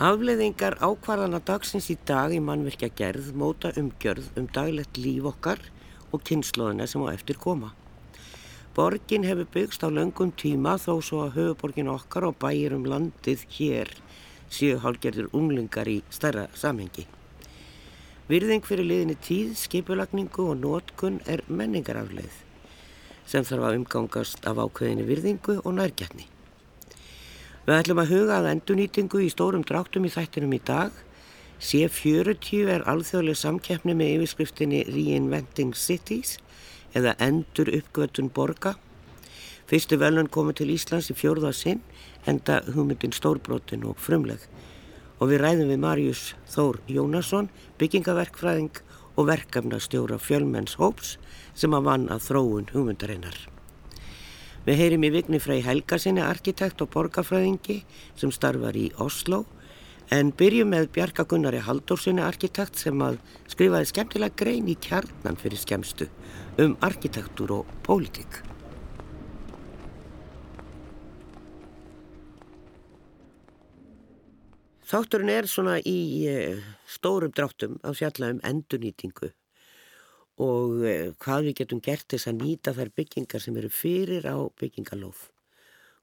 Afleðingar ákvarðana dagsins í dag í mannverkja gerð móta umgjörð um daglegt líf okkar og kynnslóðina sem á eftir koma. Borgin hefur byggst á löngum tíma þó svo að höfuborgin okkar og bæir um landið hér séu hálgerður unglingar í stærra samhengi. Virðing fyrir liðinni tíð, skipulagningu og nótkun er menningarafleið sem þarf að umgangast af ákveðinni virðingu og nærgjarni. Við ætlum að huga að endunýtingu í stórum dráttum í þættinum í dag. C40 er alþjóðlega samkeppni með yfirskriftinni Reinventing Cities eða Endur uppgötun borga. Fyrstu velun komu til Íslands í fjórða sinn, enda hugmyndin stórbrotin og frumleg. Og við ræðum við Marius Þór Jónasson, byggingaverkfræðing og verkefnastjóra fjölmenns hóps sem að vann að þróun hugmyndarinnar. Við heyrim í Vigni Frey Helgarsinni, arkitekt og borgarfræðingi sem starfar í Oslo en byrjum með Bjarka Gunnari Haldórsinni, arkitekt sem að skrifaði skemmtilega grein í kjarnan fyrir skemmstu um arkitektur og pólitík. Þátturinn er svona í eh, stórum dráttum á fjalla um endurnýtingu og eh, hvað við getum gert þess að nýta þær byggingar sem eru fyrir á byggingalóð.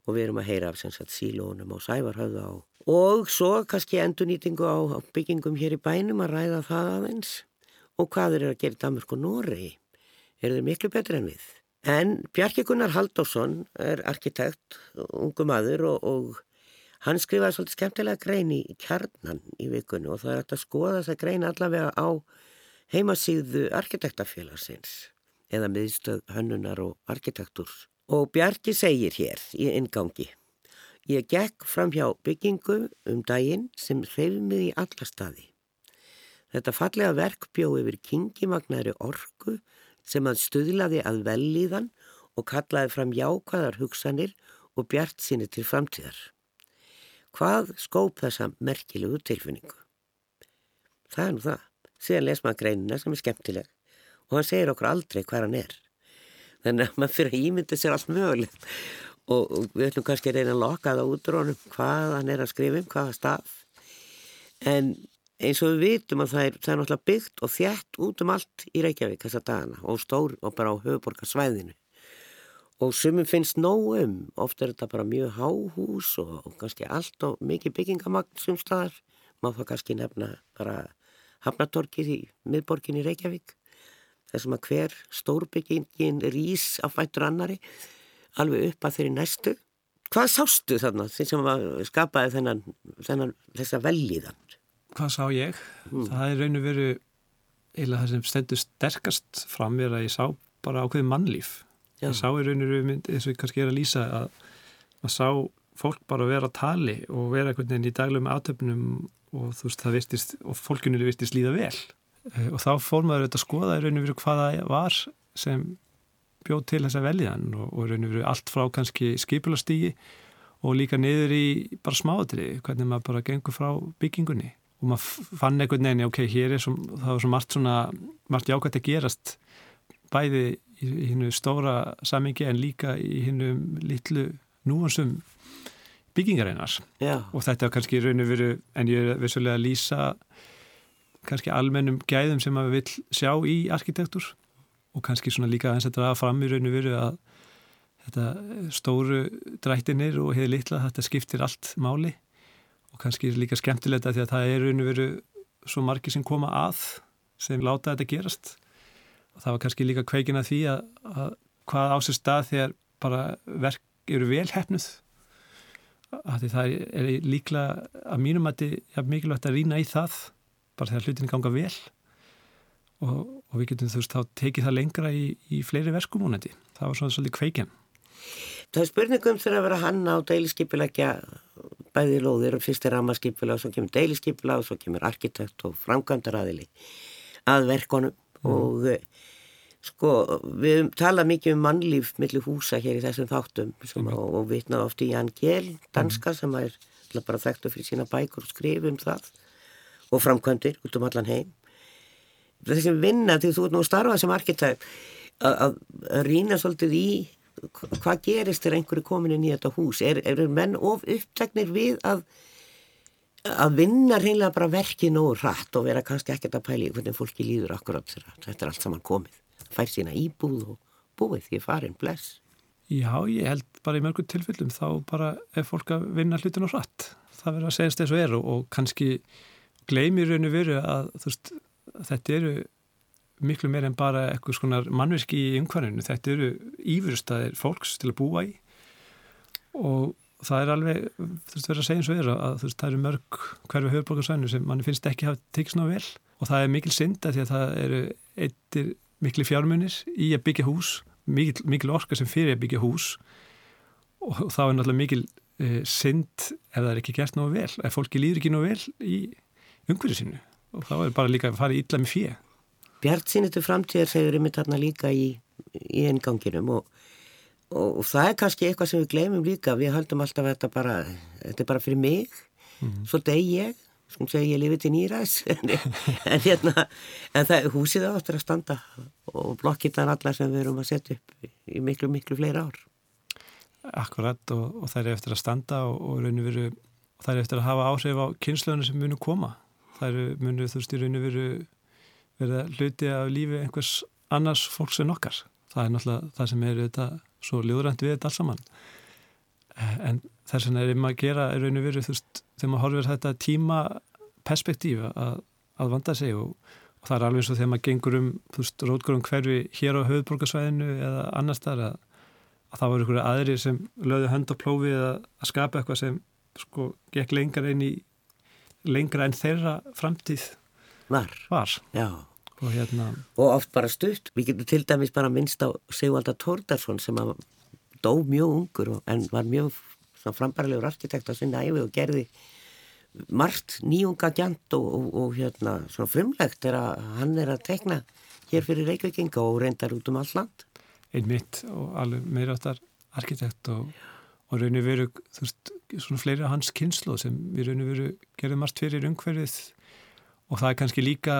Og við erum að heyra af sagt, sílónum og sævarhauða á og svo kannski endurnýtingu á, á byggingum hér í bænum að ræða það aðeins. Og hvað er að gera í Danmark og Noregi er þeir miklu betri en við. En Bjarki Gunnar Haldásson er arkitekt, ungu maður og, og hann skrifaði svolítið skemmtilega grein í kjarnan í vikunni og það er að skoða þessa grein allavega á heimasíðu arkitektafélagsins eða miðstöð hönnunar og arkitektúrs. Og Bjarki segir hér í ingangi Ég gekk fram hjá byggingu um daginn sem hreyfi mig í alla staði. Þetta fallega verk bjóð yfir kingimagnæri orku sem að stuðlaði að vellíðan og kallaði fram jákvæðar hugsanir og bjart sinni til framtíðar. Hvað skóp þessa merkilegu tilfinningu? Það er nú það síðan les maður greinina sem er skemmtileg og hann segir okkur aldrei hvað hann er. Þannig að maður fyrir að ímynda sér allt mögulegt. Og, og við ætlum kannski að reyna að loka það út úr honum hvað hann er að skrifa um, hvaða staf. En eins og við vitum að það er, það er náttúrulega byggt og þjætt út um allt í Reykjavík þessa dagana og stór og bara á höfuborgarsvæðinu og sumum finnst nóg um. Ofta er þetta bara mjög háhús og, og kannski allt og mikið byggingamagn sem staðar. Maður þá kannski nefna bara Hafnatorkið í miðborginni Reykjavík þessum að hver stórbyggingin rýs á fættur annari alveg upp að þeirri næstu Hvað sástu þarna sem skapaði þennan, þennan þessa velliðan? Hvað sá ég? Mm. Það er raun og veru eða það sem stendur sterkast fram er að ég sá bara ákveði mannlíf Já. ég sá í raun og veru eins og ég kannski er að lýsa að maður sá fólk bara vera að tali og vera einhvern veginn í daglum átöfnum og þú veist það vistist og fólkinu vistist líða vel. Uh, og þá fór maður auðvitað að skoða í raun og veru hvaða var sem bjóð til þessa veljan og, og raun og veru allt frá kannski skipulastígi og líka niður í bara smáðri hvernig maður bara gengur frá byggingunni. Og maður fann einhvern veginn ok, hér er svo, það var svo margt svona margt jákvæmt að gerast bæði í hinnu stóra samingi en líka í hinnu litlu núansum byggingareinar og þetta er kannski raun og veru en ég er vissulega að lýsa kannski almennum gæðum sem maður vil sjá í arkitektur. Og kannski svona líka að er að fram í raun og veru að þetta stóru drættinir og hefur litla þetta skiptir allt máli. Og kannski er líka skemmtilegt að því að það er raun og veru svo margi sem koma að sem láta þetta gerast. Og það var kannski líka kveikin að því að, að hvað á sér stað þegar bara verk eru velhæfnuð það er líklega að mínum að þetta er mikilvægt að rýna í það bara þegar hlutinni ganga vel. Og, og við getum þú veist þá tekið það lengra í, í fleiri verskum múnandi það var svona svolítið kveikjan. Það er spurningum þegar að vera hanna á deiliskypilegja bæði lóðir og fyrst er ramaskipila og svo kemur deiliskypila og svo kemur arkitekt og framkvæmdaraðili að verkonum mm. og Sko, við tala mikið um mannlíf millir húsa hér í þessum þáttum mm. og, og vitna ofti í Jan Gjell, danska mm. sem er bara þekktu fyrir sína bækur og skrifum það og framkvæmdir út um allan heim. Þessi vinna til þú nú starfa sem arkitekt að rýna svolítið í hvað gerist þegar einhverju komin inn í þetta hús? Er, er menn of uppteknir við að að vinna reynilega bara verkið nógu rætt og vera kannski ekkert að pæli hvernig fólki líður akkurat þegar þetta er allt saman komið. Fær sína íbúð og búið því farin bless. Já, ég held bara í mörgum tilfellum þá bara er fólk að vinna hlutin á rætt. Það verður að segjast eins og er og, og kannski gleymir raun og veru að veist, þetta eru miklu meir en bara eitthvað svona mannverki í umhverfinu. Þetta eru ífyrstæðir fólks til að búa í og það er alveg, þú veist, verður að segja eins og er að veist, það eru mörg hverfi höfðborgarsvæðinu sem manni finnst ekki hafa tekst ná vel og það er mikil synd að því að það eru eittir miklu fjármunir í að byggja hús, mikil, mikil orka sem fyrir að byggja hús. Og þá er náttúrulega mikil e, synd ef það er ekki gert ná vel, ef fólki líður ekki ná vel í umhverju sinu og þá er bara líka að fara ítla með fjö. Bjart sínitu framtíðar segur yfir þarna líka í, í enganginum og og það er kannski eitthvað sem við glemum líka. Við höldum alltaf að þetta bara þetta er bara fyrir mig. Mm -hmm. svo deg ég, sko segi ég lifið til nýræðs en, en hérna en það, húsið áttur að standa og blokkittar allar sem við erum að setja upp í miklu miklu fleira ár. Akkurat og, og það er eftir að standa og, og raun og veru það er eftir að hafa áhrif á kynnslöðinu sem munu koma. Það er munu þú veist í raun og veru verða hluti af lífi einhvers annars fólks en okkar. Það er náttúrulega það sem er þetta svo ljóðrænt við þetta alls saman. Eh, en þess vegna er um að gera er raun og veru þú veist þegar maður horfir þetta tíma perspektíf að, að vanda sig og, og það er alveg eins og þegar maður gengur um þú veist rótgórum hverfi hér á höfðborgarsvæðinu eða annars þar að, að það voru ykkur aðri sem löðu hönd og plófi að, að skapa eitthvað sem sko gekk lengra inn í lengra en þeirra framtíð var, var. Og, hérna... og oft bara stutt. Við getum til dæmis bara minnst á Sigvalda Tórdarsson sem dó mjög ungur en var mjög frambæralegur arkitekt á sinna æfi og gerði margt nýjunga gjant og, og, og hérna svona frumlegt er að hann er að tekna hér fyrir Reykjavíkinga og reyndar út um all land. Einmitt og alveg meiráttar arkitekt og, og raun og veru veist, svona fleiri af hans kynslu sem við raun og veru gerðum margt fyrir umhverfið og það er kannski líka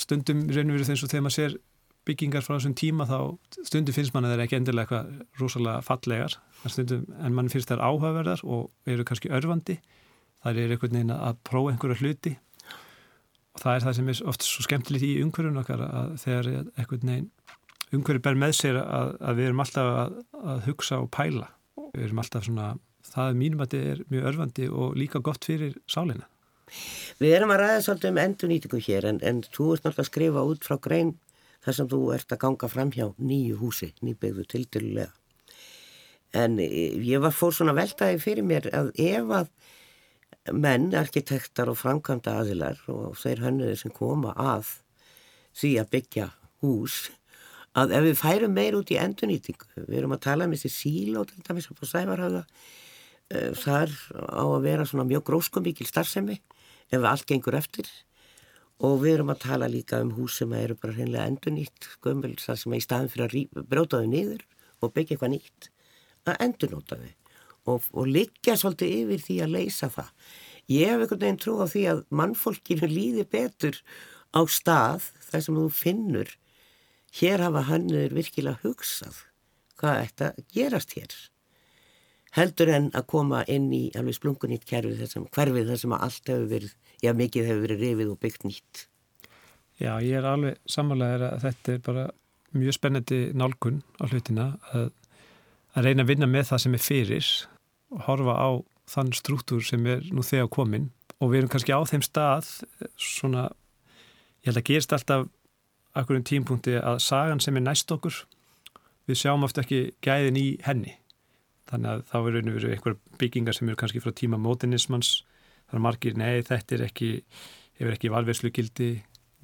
stundum reynum við þess að þegar maður sér byggingar frá þessum tíma þá stundum finnst mann að það er ekki endilega eitthvað rosalega fallegar. Stundum, en mann finnst það áhugaverðar og eru kannski örfandi það er einhvern veginn að prófa einhverja hluti. Og það er það sem er oft svo skemmtilegt í umhverjum okkar að þegar einhvern veginn umhverju ber með sér að, að við erum alltaf að, að hugsa og pæla. Við erum alltaf svona, það er mínum að þetta er mjög örfandi og líka gott fyrir sálinna Við erum að ræða svolítið um endurnýtingu hér en, en þú ert náttúrulega að skrifa út frá grein þar sem þú ert að ganga fram hjá nýju húsi, nýbyggðu tildulega. En e, ég var fór svona veltaði fyrir mér að ef að menn, arkitektar og framkvæmda aðilar og þeir hönnuðir sem koma að því að byggja hús að ef við færum meir út í endurnýtingu, við erum að tala um þessi síl og til dæmis á Sævarhaga, e, þar á að vera svona mjög gróskumíkil starfsemi ef allt gengur eftir og við erum að tala líka um hús sem eru bara hreinlega endur nýtt gömul það sem er í staðin fyrir að bróta þau niður og byggja eitthvað nýtt að endur nota þau. Og, og liggja svolítið yfir því að leysa það. Ég hef einhvern veginn trú á því að mannfólkinu líði betur á stað þar sem þú finnur. Hér hafa hannur virkilega hugsað hvað ætti að gerast hér heldur en að koma inn í alveg splungunýtt kerfið þessum hverfið þessum að allt hefur verið, já mikið hefur verið rifið og byggt nýtt. Já, ég er alveg samanlegaður að þetta er bara mjög spennandi nálgun á hlutina að, að reyna að vinna með það sem er fyrir og horfa á þann struktúr sem er nú þegar komin og við erum kannski á þeim stað svona, ég held að gerst alltaf akkur um tímpunkti að sagan sem er næst okkur við sjáum oft ekki gæðin í henni þannig að þá er raun og veru einhver byggingar sem eru kannski frá tíma mótinismans þar er margir, nei þetta er ekki hefur ekki valverslu gildi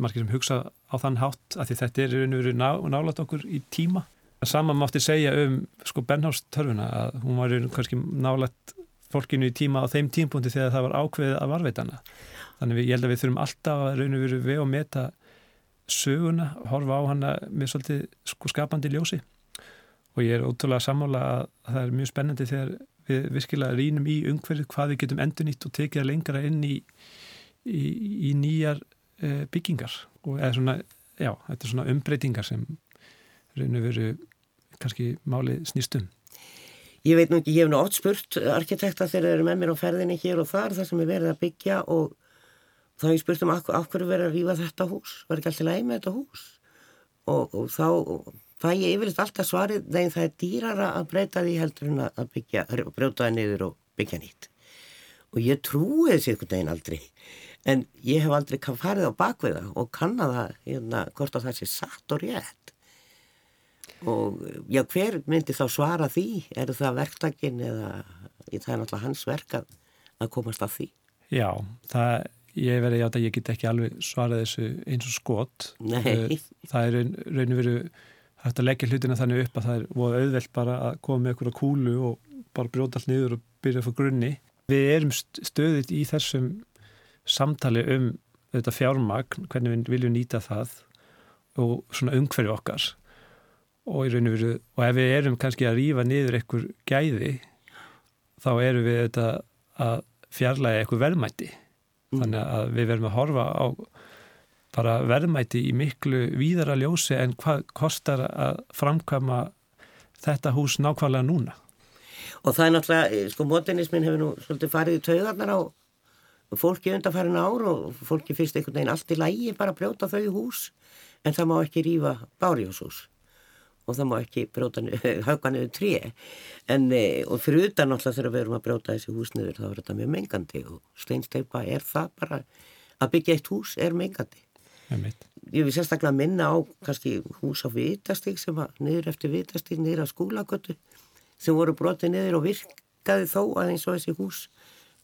margir sem hugsa á þann hátt að þetta er og veru ná, nálat okkur í tíma. Það sama mátti segja um sko Benhástörfuna að hún var kannski nálat fólkinu í tíma á þeim tímpunkti þegar það var ákveðið að varveitana þannig við, ég held að við þurfum alltaf að raun og veru við og meta söguna, horfa á hana með svolítið sko skapandi ljósi og ég er ótrúlega sammála að það er mjög spennandi þegar við virkilega rínum í umhverfið hvað við getum endur nýtt og tekið lengra inn í, í, í nýjar e, byggingar. Og eða svona, já, þetta er svona umbreytingar sem raun og veru kannski máli snýstum. Ég veit nú ekki, ég hef nú oft spurt arkitekta þegar þeir eru með mér á ferðinni hér og þar þar sem er verið að byggja og þá hef ég spurt um af hverju verið að rýfa þetta hús, var ekki alltaf leið með þetta hús? Og, og þá fæ ég yfirleitt alltaf svarið þegar það er dýrara að breyta því heldur en að byggja, brjóta það niður og byggja nýtt. Og ég trúi þessi einhvern veginn aldrei. En ég hef aldrei farið á bakviða og kannaða hérna hvort að það sé satt og rétt. Og já hver myndi þá svara því? Er það verktakinn eða það er náttúrulega hans verk að, að komast að því. Já, það ég verði átt að ég get ekki alveg svarað þessu eins og skot. Nei. Eh, það er raun og veru hægt að leggja hlutina þannig upp að það er auðvelt bara að koma með einhverja kúlu og bara brjóta allt niður og byrja frá grunni. Við erum stöðið í þessum samtali um þetta fjármagn, hvernig við viljum nýta það og svona umhverju okkar. Og, veru, og ef við erum kannski að rýfa niður einhver gæði þá erum við þetta að fjarlæga einhver verðmætti mm. þannig að við verðum að horfa á bara verðmætti í miklu víðara ljósi en hvað kostar að framkama þetta hús nákvæmlega núna? Og það er náttúrulega, eh, sko modernismin hefur nú svolítið farið í taugarnar á fólki undanfærin ár og fólki finnst einhvern veginn allt í lægi bara brjóta þau hús en það má ekki rýfa bárjóshús og það má ekki hauga niður tré. En e, og fyrir utan náttúrulega þegar við erum að brjóta þessi hús niður þá er þetta mjög mengandi og steinsteipa er það bara að byggja eitt hús er mengandi ég vil sérstaklega minna á kannski hús á vitastík sem að niður eftir vitastík niður á skólagötu sem voru brotið niður og virkaði þó að eins og þessi hús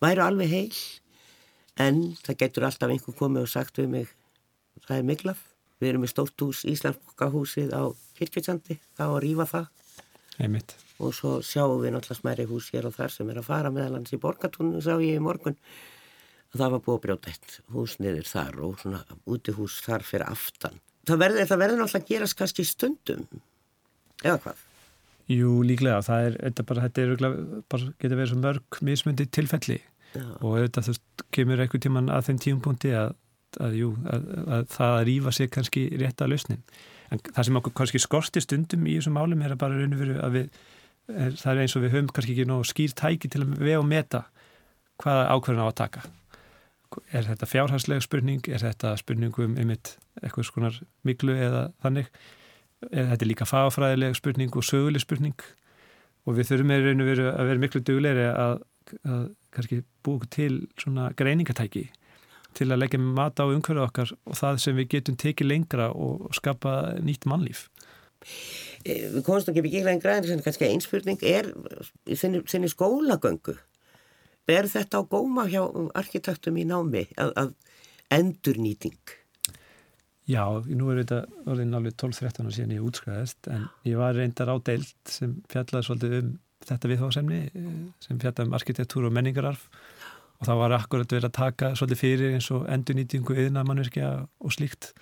væru alveg heil. En það getur alltaf einhver komið og sagt við mig það er miklað við erum með stórt hús Íslandsbókahúsið á Kirkjöldsandi, þá að rýfa það. Einmitt. og svo sjáum við náttúrulega smæri hús hér og þar sem er að fara meðal hans í borgatúnu sá ég í morgun það var búið að brjóta eitt hús niður þar og svona úti hús þar fyrir aftan það verður, náttúrulega að gerast kannski stundum eða hvað? Jú, líklega, það er, þetta bara, þetta er bara, getur verið svo mörg mismundi tilfelli Já. og þetta þú kemur einhver tíman að þeim tíumpunkti að, að, jú, að, að það að rýfa sig kannski rétt að lausnin en það sem okkur kannski skorti stundum í þessum málum er að bara raun og veru að við er, það er eins og við höfum kannski ekki nóg skýr tæki til að við og meta hvaða ákveðin á að taka er þetta fjárhagslega spurning er þetta spurningum um eitthvað skonar miklu eða þannig er þetta líka fagafræðilega spurning og söguleg spurning og við þurfum með raun og veru að vera miklu dugleiri að, að kannski búið til svona greiningatæki til að leggja mat á umhverju okkar og það sem við getum tekið lengra og skapa nýtt mannlíf. Eh, við komumst ekki ekki lengra en kannski einspurning er þinni skólagöngu. Ber þetta á góma hjá arkitektum í námi að, að endurnýting? Já, nú er þetta orðin alveg 12-13 og síðan ég útskræðist en ég var reyndar á deilt sem fjallaði svolítið um þetta viðháðsemni eh, sem fjallaði um arkitektúr og menningararf og það var akkurat verið að taka svolítið fyrir eins og endurnýtingu yðna mannverkja og slíkt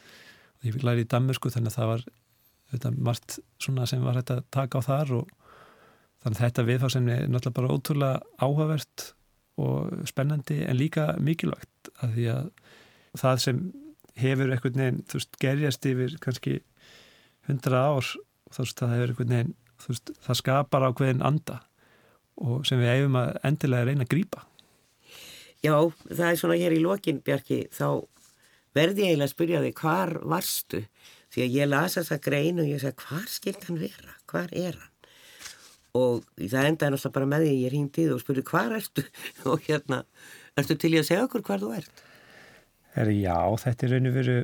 og ég læri í Danmörsku þannig að það var þetta, margt svona sem var hægt að taka á þar og þannig að þetta viðfáðsefni er náttúrulega bara ótrúlega áhugavert og spennandi en líka mikilvægt að því að það sem hefur einhvern veginn, þú veist, gerjast yfir kannski hundra ár þú veist, það hefur einhvern veginn veist, það skapar á hverjum anda og sem við eigum að endilega reyna að grýpa Já, það er svona hér í lokin, Bjarki, þá verði ég eiginlega að spyrja þig, hvar varstu? Því að ég lasa þessa grein og ég sagði, hvar skilt hann vera? Hvar er hann? Og það endaði náttúrulega bara með því ég ringdi og spurði, hvar ertu? Og hérna, ertu til ég að segja okkur hvar þú ert? Her, já, þetta er raun og veru,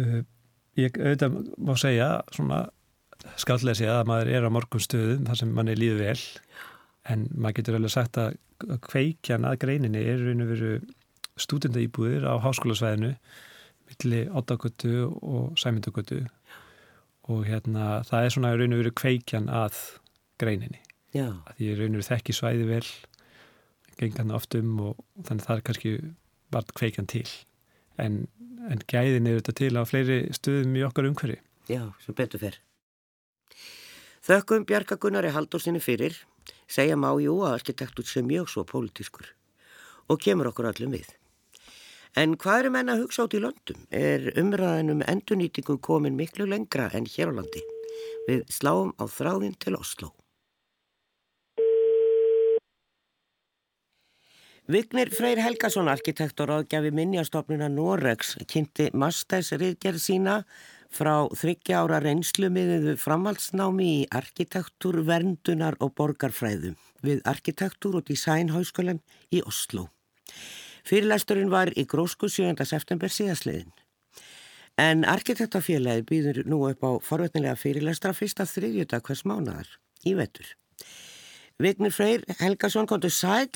uh, ég auðvitað má segja, svona skallega segja að maður er á morgun stöðum þar sem mann er líðið vel, en maður getur alveg sagt að kveikjan að greininni er raun og veru stúdendaýbúðir á háskólasvæðinu milli Ottagötu og Sæmyndagötu og hérna það er svona raun og veru kveikjan að greininni Já. að því raun og veru þekki svæði vel gengan oft um og þannig það er kannski vart kveikjan til en, en gæðin er þetta til á fleiri stöðum í okkar umhverfi Já, sem betur fer Þökkum Bjarka Gunnari Haldósinni fyrir segja má jú að arkitektur sé mjög svo pólitískur og kemur okkur allum við. En hvað er menna að hugsa át í löndum? Er umræðin um endurnýtingum komin miklu lengra en hér á landi? Við sláum á þráðin til Oslo. Vignir Freyr Helgason, arkitekt og ráðgjafi minnjastofnuna Noregs, kynnti Mastæs riðgerð sína frá þryggja ára reynslumiðiðu framhaldsnámi í arkitektur, verndunar og borgarfræðu við arkitektur og designháskólan í Oslo. Fyrirlæsturinn var í grósku 7. september síðasliðin. En arkitektafélagi býður nú upp á forvetnilega fyrirlæstra fyrsta þriðjuta hvers mánadar í vetur. Vignir Freyr Helgason kom til sæl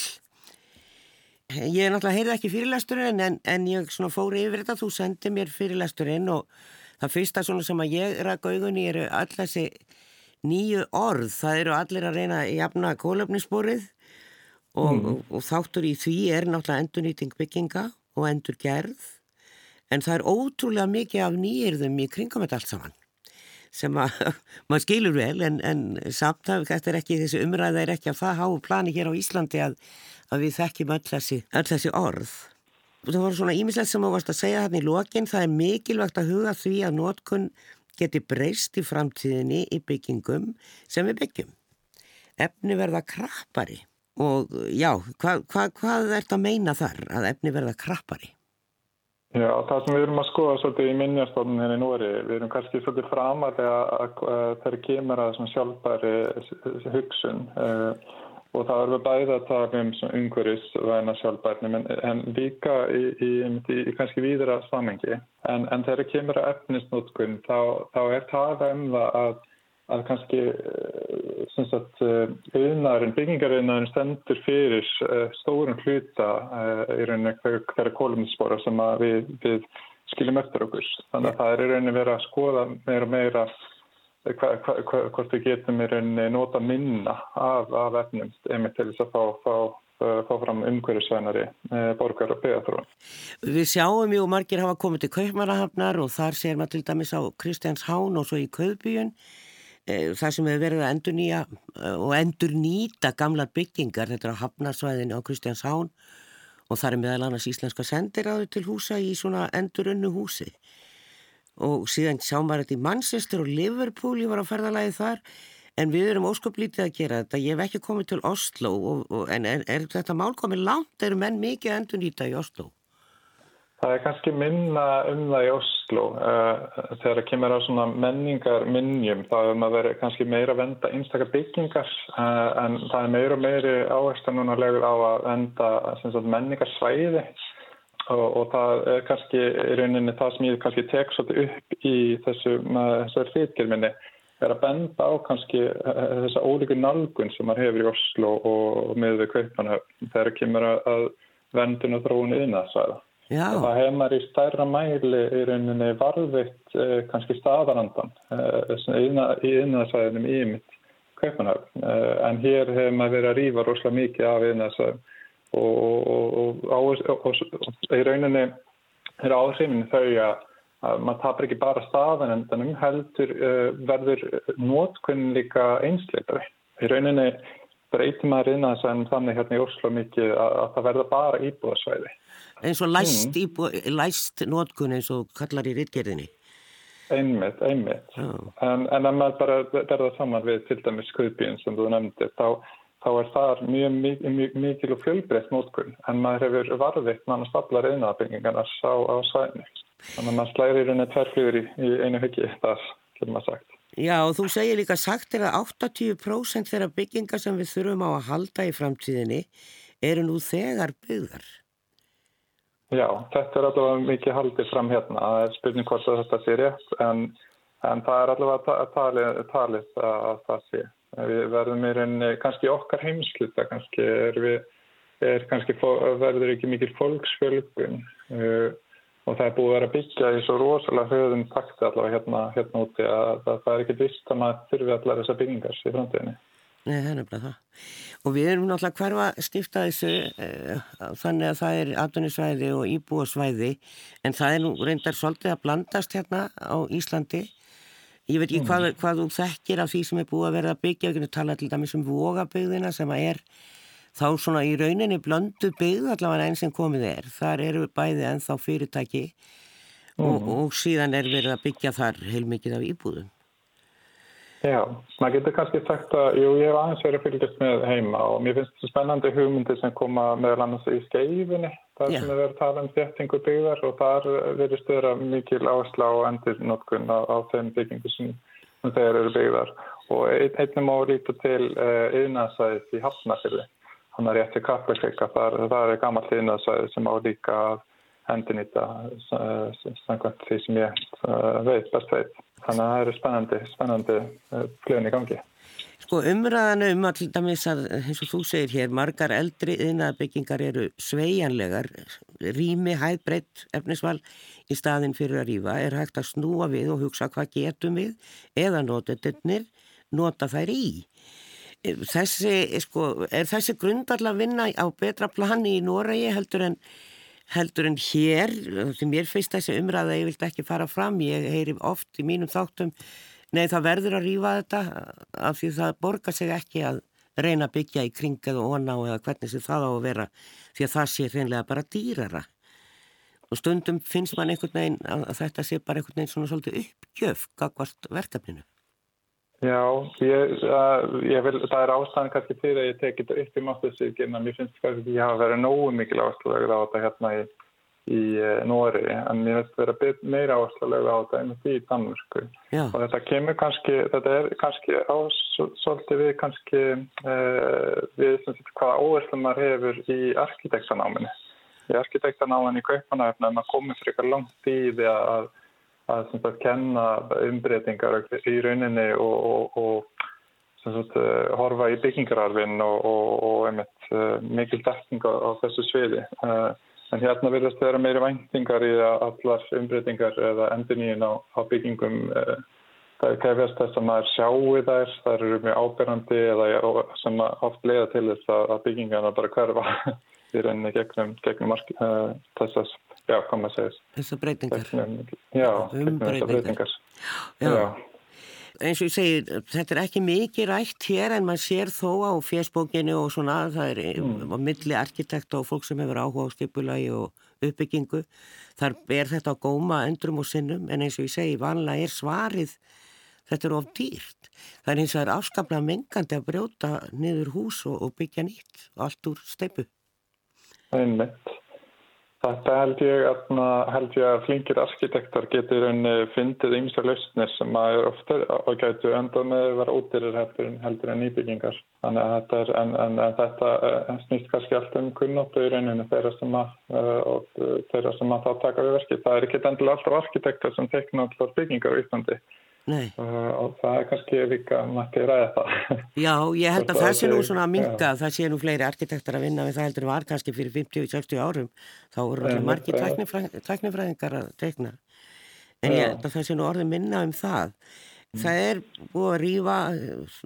Ég náttúrulega heyrði ekki fyrirlæsturinn en, en ég fóri yfir þetta, þú sendi mér fyrirlæsturinn og það fyrsta sem að ég ræk augunni eru all þessi nýju orð, það eru allir að reyna að jafna kólöfnisborið og, mm. og, og þáttur í því er náttúrulega endurnýting bygginga og endur gerð en það er ótrúlega mikið af nýjirðum í kringum þetta allt saman sem að maður skilur vel en, en samt að þetta er ekki, þessi umræða er ekki að það háu plani hér á Íslandi að að við þekkjum öll þessi, öll þessi orð. Það voru svona ímislegt sem þú varst að segja hérna í lokin, það er mikilvægt að huga því að nótkunn geti breyst í framtíðinni í byggingum sem við byggjum. Efni verða krappari og já, hvað hva, hvað er þetta að meina þar að efni verða krappari? Já, það sem við erum að skoða svolítið í minnjastofnun henni núri, við erum kannski svolítið framalega þegar kemur að sjálfbæri hugsun og og það er við bæði að tala um umhverjusvæna sjálfbærnum en, en líka í, í, í, í kannski víðra samengi. En, en þegar kemur að efnisnótkun þá, þá er það um það að, að kannski auðnarinn, eh, byggingarauðnarinn stendur fyrir uh, stórum hluta í rauninni hverja kólumspora sem við, við skiljum eftir okkur. Þannig að það er í rauninni verið að skoða meira og meira hva, hva, hva, hvort við getum í rauninni nota minna af, af efnum einmitt til þess að fá, fá, fá fram umhverjusvænari eh, borgar og byggjarþróun. Við sjáum jú margir hafa komið til Kaupmannahafnar og þar sér maður til dæmis á Kristjáns Hán og svo í Kaupbíun eh, það sem hefur verið að endur nýja eh, og endur nýta gamlar byggingar, þetta er á Hafnarsvæðinu á Kristjáns Hán og það er meðal annars íslenska sendiráðu til húsa í svona endurunnu húsi. Og síðan sjá maður þetta í Manchester og Liverpool, ég var á ferðalagi þar en við erum ósköplítið að gera þetta. Ég hef ekki komið til Oslo og, og, en er, er þetta mál komið langt? Eru menn mikið endur nýta í Oslo? Það er kannski minna um það í Oslo uh, þegar það kemur á menningar minnjum þá er maður kannski meira að venda einstakar byggingar uh, en það er meira og meiri áherslu núna legur á að venda menningarsvæði og, og það er kannski í rauninni það sem ég kannski tek svolítið upp í þessu, hlýtgerminni er að benda á kannski eh, þessa ólíku nálgun sem maður hefur í Oslo og með við Kaupanhöfn þegar það kemur að vendun og þróun yðnaðsvæða. Það hefur maður í stærra mæli í rauninni varðvitt eh, kannski staðarandan eh, í yðnaðsvæðinum í mitt Kaupanhöfn en hér hefur maður verið að rýfa rosalega mikið af yðnaðsvæðum og, og, og í rauninni er áhrifin þau að, að maður tapir ekki bara þannig heldur uh, verður nótkunn líka einsleitari. Í rauninni breytir maður inn að þannig hérna í Oslo mikið að, að það verða bara íbúðasvæði. Eins og læst, mm. læst nótkunn eins og kallar í rittgerðinni? Einmitt, einmitt. En, en að maður bara verða saman við til dæmis skuðbíinn sem þú nefndi þá þá er það mjög, mjög mikil og fjölbreytt mótkunn en maður hefur varðitt mann að stapla reynaðabyggingarnar á, á svæðinu. Þannig að maður slæðir í rauninni tverrflýður í, í einu huggi þar, getur maður sagt. Já og þú segir líka sagt er að 80% þeirra byggingar sem við þurfum á að halda í framtíðinni eru nú þegar byggðar. Já, þetta er allavega mikið haldið fram hérna. Það er spurning hvort þetta sé rétt en, en það er allavega talið, talið að það sé. Við verðum í rauninni, kannski okkar heimsluta, kannski er við, er kannski verður ekki mikil fólksfjölgun uh, og það er búið að vera byggja í svo rosalega höfðum takti allavega hérna, hérna úti að það, það er ekki vist að maður þurfi allar þessar byggingar í framtíðinni. Nei, það er nefnilega það. Og við erum náttúrulega hverfa skipta þessu uh, þannig að það er atvinnisvæði og íbúasvæði en það er nú reyndar svolítið að blandast hérna á Íslandi Ég veit ekki mm. hvað, hvað þú þekkir af því sem er búið að verða að byggja, við kunum tala til dæmis um vogabygðina sem er þá svona í rauninni blöndu byggð allavega enn sem komið er. Þar eru bæði ennþá fyrirtæki mm. og, og síðan er verið að byggja þar heilmikið af íbúðum. Já, maður getur kannski sagt að, jú, ég hef aðeins verið að fylgjast með heima og mér finnst þetta spennandi hugmyndir sem koma meðal annars í skeifinni, þar sem við verðum að tala um þéttingu byggðar og þar verður stöðra mikil áhersla á endurnotkun á, á þeim byggingu sem þeir eru byggðar. Og ein, einnig má líta til uh, yðnaðsæðis í Hafnafyrði, hann er rétti kappleika, þar, þar er gammalt yðnaðsæði sem á líka að endurnýta uh, samkvæmt því sem ég uh, veit, best veit. Þannig að það eru spennandi, spennandi fljóðin í gangi. Sko umræðan um að til dæmis að eins og þú segir hér, margar eldri yðnaðarbyggingar eru sveigjanlegar, rými, hæð, breytt, efnisval í staðin fyrir að rýfa er hægt að snúa við og hugsa hvað getum við eða notendirnir nota þær í. Þessi, sko, er þessi grundarlega vinna á betra plani í Noregi heldur en heldur en hér, því mér finnst þessi umræða ég vilt ekki fara fram, ég heyri oft í mínum þáttum, nei það verður að rýfa þetta af því það borgar sig ekki að reyna að byggja í kring eða óná eða hvernig sem það á að vera því að það sé reynlega bara dýrara. Og stundum finnst mann einhvern veginn að þetta sé bara einhvern veginn svona svolítið uppgjöf gagvart verkefninu Já, ég, uh, ég vil, það er ástæðan kannski fyrir að ég tekið þetta upp í máttuðsvíkina. Mér finnst kannski að ég hafa verið nógu mikil áherslulega á þetta hérna í, í uh, Nóri, en ég veist vera meira áherslulega á þetta einmitt í Danmörku. Já. Og þetta kemur kannski, þetta er kannski á svolítið við kannski uh, við sem sagt hvaða áherslu maður hefur í arkitektanáminni. Í arkitektanáminni í Kaupanæfna er maður komið fyrir eitthvað langt í því að að sagt, kenna umbreytingar í rauninni og, og, og sagt, horfa í byggingararfin og, og einmitt uh, mikil dekking á, á þessu sviði. Uh, en hérna verðast vera meiri væntingar í að allar umbreytingar eða endurníin á, á byggingum uh, það kefjast þess að maður sjáu þær, það eru mjög ábyrgandi eða sem oft leiða til þess að byggingarna bara hverfa í rauninni gegnum, gegnum þessas Já, hvað maður segir. Þessar breytingar. Já, um þessar breytingar. Já. Já. Eins og ég segir, þetta er ekki mikið rætt hér en maður sér þó á fjersbókinu og svona, það er mm. á milli arkitekta og fólk sem hefur áhuga á skipulagi og uppbyggingu. Þar ber þetta á góma endrum og sinnum en eins og ég segi, vanlega er svarið, þetta er of dýrt. Það er eins og það er afskaplega mengandi að brjóta niður hús og, og byggja nýtt, allt úr steipu. Einmitt. Þetta held ég að, held ég að flinkir arkitektar getur fyndið ymsa lausnir sem að er ofta og gætu endað með að vera útýrir heldur, heldur en nýbyggingar. Þannig að þetta, er, en, en, en þetta snýst kannski alltaf um kunnóttu í rauninu þeirra sem að, og, þeirra sem að það taka við verkið. Það er ekki endilega alltaf arkitektar sem tekna alltaf byggingar á Íslandi. Nei. og það er kannski líka mætti ræða það. Já, ég held að það sé nú svona að minga það sé nú fleiri arkitektar að vinna við það heldur var kannski fyrir 50-60 árum. Þá voru allir margi tæknifræðingar að tekna en ég held að það sé nú orðið minna um það. Það er búið að rýfa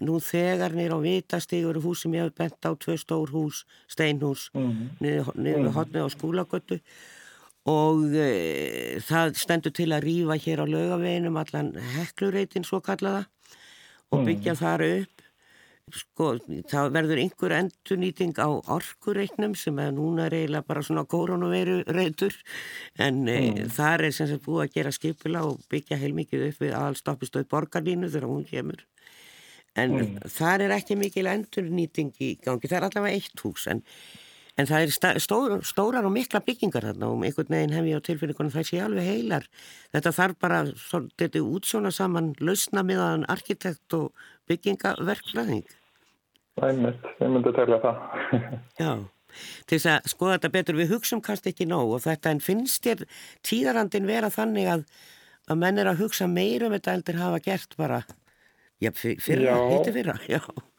nú þegar nýra á vitastígur hús sem ég hef bent á tvö stór hús steinhús mm. niður við hotnið á skólagötu og e, það stendur til að rýfa hér á laugaveginum allan heklureitin svo kallaða og byggja mm. þar upp sko, það verður einhver endurnýting á orkureitnum sem er núna reyla bara svona koronaviru reitur en e, mm. þar er sem sagt búið að gera skipula og byggja heilmikið upp við aðalstoppistöð borgarlínu þegar hún kemur en mm. þar er ekki mikil endurnýting í gangi, það er allavega eitt hús en En það er stór, stórar og mikla byggingar þarna og einhvern veginn hef ég á tilfinningunum það sé alveg heilar. Þetta þarf bara, þetta útsjóna saman lausna miðan arkitekt og byggingaverkfræðing. Það er mitt, ég myndi að telja það. Já, til þess að skoða þetta betur, við hugsum kannski ekki nóg og þetta en finnst þér tíðarandin vera þannig að, að menn er að hugsa meira um þetta eldir hafa gert bara, já, fyrra, hitti fyrra, já.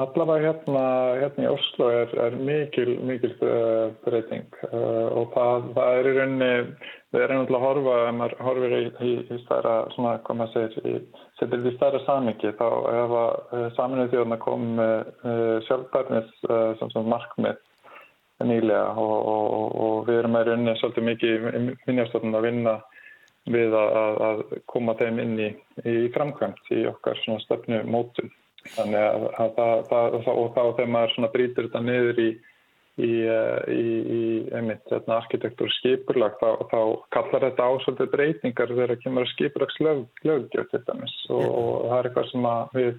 Allavega hérna, hérna í Oslo er, er mikil, mikil uh, breyting uh, og það, það er í rauninni, við erum alltaf að horfa, ef maður horfir í, í, í stærra, svona, hvað maður segir, setur þetta í stærra samingi, þá ef að uh, saminuð þjóðna kom uh, sjálfbærnis uh, sem, sem markmið nýlega og, og, og við erum að rauninni svolítið mikið minnjastofnum að vinna við að, að koma þeim inn í, í framkvæmt í okkar stefnu mótum. Þannig að, að það, það, og þá þegar maður svona brítur þetta niður í, í, í, í einmitt hérna, arkitektur skipurlag þá, þá kallar þetta ásöldu breytingar þegar kemur að skipurlagslögjöf til dæmis. Og, og það er eitthvað sem við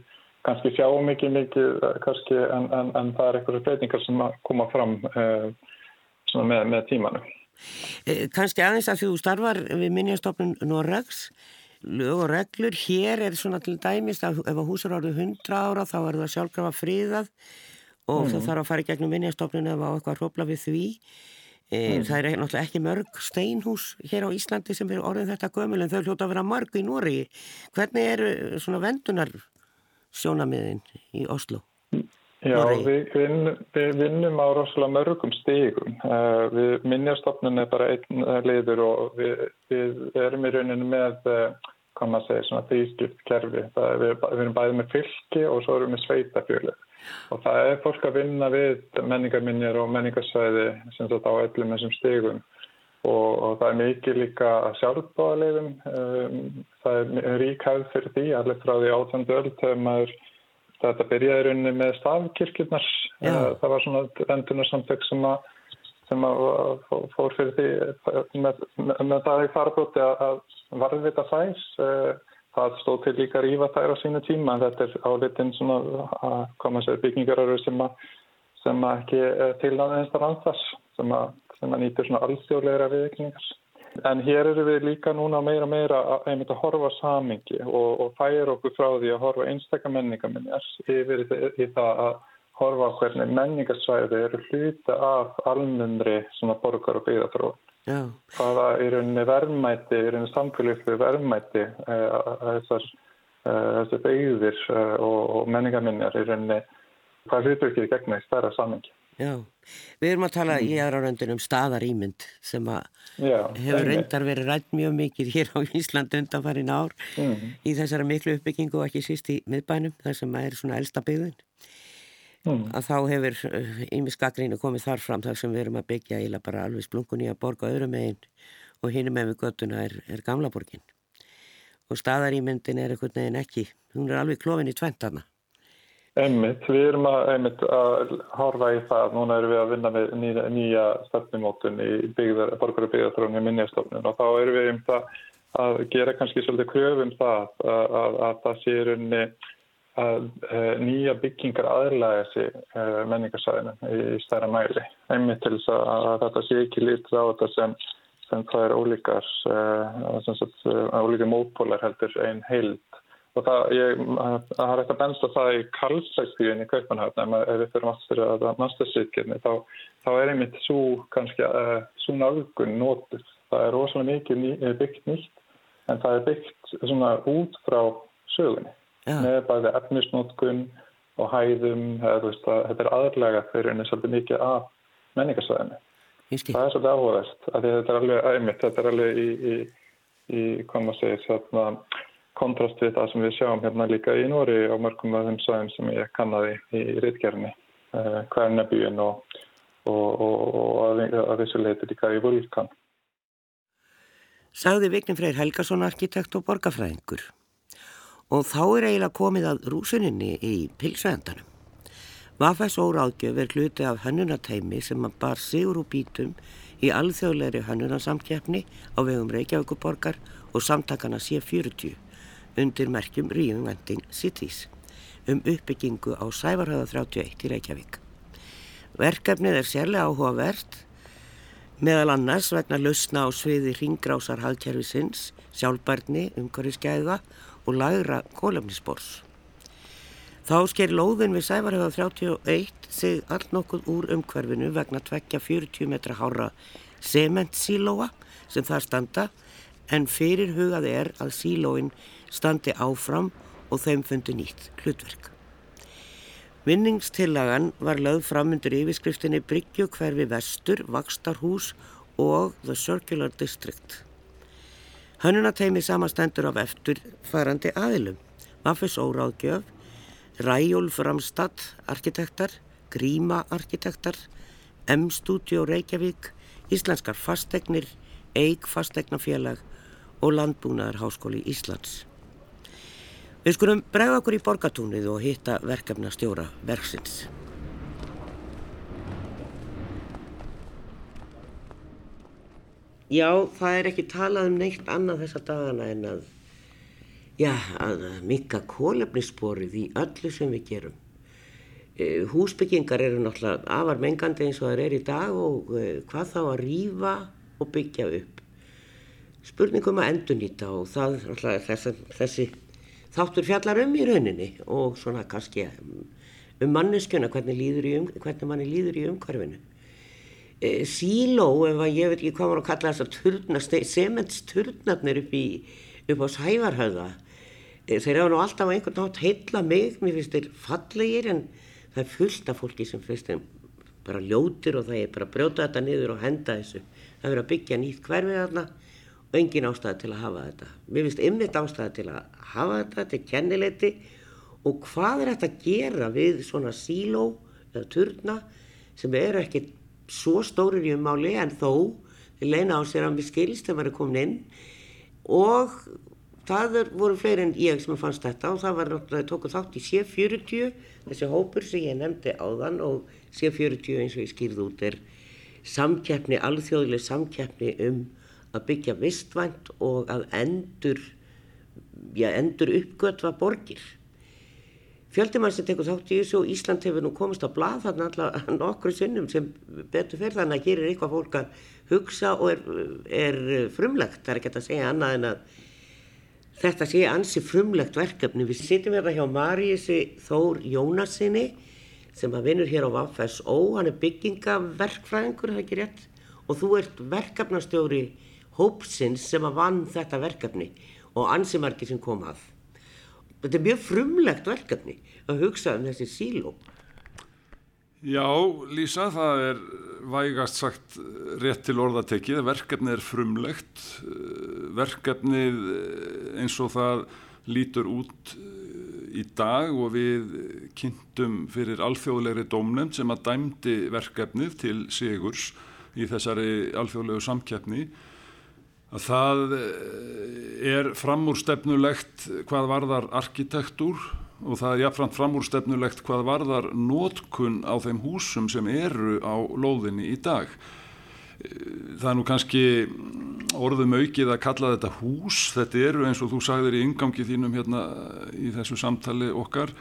kannski sjáum mikið mikið kannski, en, en, en það er eitthvað breytingar sem koma fram eh, með, með tímanum. Eh, kannski aðeins að þú starfar við minnjastofnun Norrags lög og reglur, hér er svona til dæmis að ef að húsar árið 100 ára þá er það sjálfgrafa fríðað og mm. það þarf að fara í gegnum minnjastofnun ef á eitthvað hrópla við því e, mm. það er náttúrulega ekki mörg steinhús hér á Íslandi sem er orðin þetta gömul en þau hljóta að vera mörg í Nóri hvernig eru svona vendunar sjónamiðin í Oslo? Já, við, vin, við vinnum á rosalega mörgum stígum. Uh, við minnjastofnun er bara einn liður og við, við erum í rauninu með, uh, hvað maður segir, svona þýskipt kerfi. Er, við, við erum bæðið með fylki og svo erum við sveitafjölu. Og það er fólk að vinna við menningarminjar og menningarsvæði sem þetta á öllum þessum stígum. Og, og það er mikið líka sjálfbáðaleifum. Um, það er rík hæð fyrir því, allir frá því átöndu öll þegar maður Þetta byrjaði rauninni með stafkirkjurnar. Eh, það var svona endunarsamtök sem, sem að fór fyrir því með, með það í farabóti að varðvita þæs. Eh, það stóð til líka að rífa þær á sínu tíma en þetta er álitinn svona að koma sér byggingararur sem, sem ekki til aðeins þar anþess sem að, að nýtur svona alþjóðleira viðkningar. En hér eru við líka núna meira meira að, að horfa samingi og, og færa okkur frá því að horfa einstakar menningaminjar yfir í, í það að horfa hvernig menningarsvæði eru hluta af almennri borgar og byggðarþróun. Yeah. Hvaða er rauninni verðmæti, er rauninni samfélagslega verðmæti eh, að þessar, eh, þessar byggðir eh, og, menningaminjar er rauninni hvað hlutur ekki gegna í stærra samingi. Já, við erum að tala mm. í aðra röndin um staðarýmynd sem að Já, hefur reyndar verið rætt mjög mikið hér á Ísland undanfærin ár mm. í þessara miklu uppbyggingu og ekki síst í miðbænum þar sem að er svona elsta byggðin mm. að þá hefur Ími uh, Skakrínu komið þar fram þar sem við erum að byggja íla bara alveg splungun í að borga öðrum megin og hinn með við göttuna er, er gamla borgin og staðarýmyndin er eitthvað neginn ekki, hún er alveg klófin í tventarna Einmitt, við erum að, einmitt, að horfa í það, núna erum við að vinna með nýja, nýja stefnumótun í borgar og byggðarþrónu í minnjastofnun og þá erum við um það að gera kannski svolítið kröfum það að, að, að það sé runni að nýja byggingar aðlæða sig menningarsæðinu í stærra mæli. Einmitt til þess að þetta sé ekki lítið á þetta sem, sem það er ólíkar, ólíkar mótpólar heldur einn heild og það, ég, það er eitthvað bennst að það í Karlsækstíðin í Kaupanhafn ef við fyrir aftur að mastersýtkirni þá, þá er einmitt svo kannski uh, svo nálgun nótið það er rosalega mikið ný, byggt nýtt en það er byggt svona út frá sögunni. Ja. með bæði efnisnótkun og hæðum eða, veist, að, þetta er aðlega fyrir einnig svolítið mikið af menningarsvæðinu. Það er svolítið áhugast þetta er alveg einmitt, þetta er alveg í, í, í hvað maður segir svona kontrast við það sem við sjáum hérna líka í Nóri og mörgum af þeim sæðum sem ég kannaði í rittgerðinni eh, Kværnabíun og, og, og, og að þessu leiti líka í Vulkan. Sagði Vignin Freyr Helgason arkitekt og borgarfræðingur og þá er eiginlega komið að rúsuninni í pilsvendanum. Vafæs óráðgjöf er hluti af hannunarteimi sem að bar sigur úr bítum í alþjóðleiri hannunarsamkjafni á vegum Reykjavíkuborgar og samtakana C40 undir merkjum Reinventing Cities um uppbyggingu á Sævarhauða 31 í Reykjavík. Verkefnið er sérlega áhugavert meðal annars vegna lausna á sviði ringgrásar haldkerfisins, sjálfbarni, umhverfiskeiða og lagra kólefnisbors. Þá sker lóðin við Sævarhauða 31 sig allt nokkuð úr umhverfinu vegna tvekja 40 metra hára sementsílóa sem þar standa en fyrir hugað er að sílóin standi áfram og þeim fundi nýtt hlutverk. Vinningstillagan var lögð fram undir yfirskriftinni Bryggju hverfi vestur, Vakstarhús og The Circular District. Hönnunateimi samastendur af eftirfærandi aðilum, Maffis Óráðgjöf, Ræjólf Ramstad arkitektar, Gríma arkitektar, M-Studio Reykjavík, Íslenskar fastegnir, Eik fastegnafélag og Landbúnaðar Háskóli Íslands. Við skulum bregða okkur í borgatúnið og hitta verkefna stjóra verksins. Já, það er ekki talað um neitt annað þessa dagana en að, já, að mikka kólefnissporið í öllu sem við gerum. Eh, húsbyggingar eru náttúrulega afar mengandi eins og það er í dag og eh, hvað þá að rýfa og byggja upp. Spurningum að endunýta og það er náttúrulega þessi þáttur fjallar um í rauninni og svona kannski um manneskjöna, hvernig, um, hvernig manni líður í umhverfinu. E, síló ef að ég veit ekki hvað maður að kalla þess að turna, sementsturnarnir upp, upp á sævarhauða e, þeir eru nú alltaf á einhvern nátt heilla mig, mér finnst þeir fallegir en það er fullt af fólki sem finnst þeim bara ljótir og það er bara að brjóta þetta niður og henda þessu. Það verður að byggja nýtt hverfið þarna og engin ástæði til að hafa þetta. Mér finnst ymmit ástæði til að hafa þetta til kennileiti. Og hvað er þetta að gera við svona síló eða turna sem eru ekkert svo stórir í ummáli en þó leina á sér að mér skilst þegar maður er komin inn. Og það voru fleiri en ég sem fannst þetta og það var náttúrulega tókuð þátt í C40 þessi hópur sem ég nefndi áðan og C40 eins og ég skýrði út er samkeppni, alþjóðileg samkeppni um að byggja vistvænt og að endur, já, endur uppgötva borgir. Fjöldimann sem tekur þátt í þessu og Ísland hefur nú komist á blað þarna alltaf nokkru sinnum sem betur fyrir þannig að gerir eitthvað fólk að hugsa og er, er frumlegt, það er ekki að segja annað en að þetta sé ansi frumlegt verkefni. Við sittum hérna hjá Marísi Þór Jónasinni sem að vinur hér á VFSO, hann er byggingaverkfræðingur, það er ekki rétt, og þú ert verkefnastjóri hópsins sem að vann þetta verkefni og ansi margir sem kom að. Þetta er mjög frumlegt verkefni að hugsa um þessi síló. Já, Lísa, það er vægast sagt rétt til orðatekið. Verkefnið er frumlegt. Verkefnið eins og það lítur út í dag og við kynntum fyrir alþjóðlegri dómnefnd sem að dæmdi verkefnið til Sigurs í þessari alþjóðlegu samkeppni að það eh, er framúrstefnulegt hvað varðar arkitektur og það er jafnframt framúrstefnulegt hvað varðar nótkun á þeim húsum sem eru á lóðinni í dag. Eh, það er nú kannski orðum aukið að kalla þetta hús, þetta eru eins og þú sagðir í yngangi þínum hérna í þessu samtali okkar,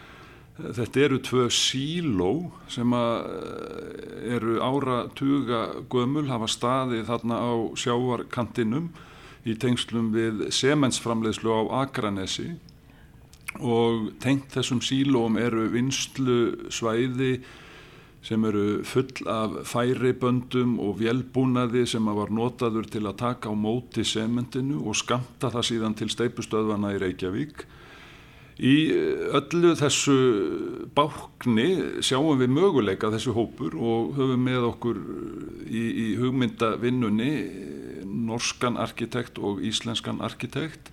Þetta eru tvö síló sem eh, eru ára tuga gömul, hafa staði þarna á sjávarkantinum í tengslum við sementsframleiðslu á Akranesi. Og tengt þessum sílóm eru vinstlu svæði sem eru full af færiböndum og vélbúnaði sem var notaður til að taka á móti sementinu og skamta það síðan til steipustöðvana í Reykjavík Í öllu þessu bákni sjáum við möguleika þessu hópur og höfum með okkur í, í hugmyndavinnunni norskan arkitekt og íslenskan arkitekt.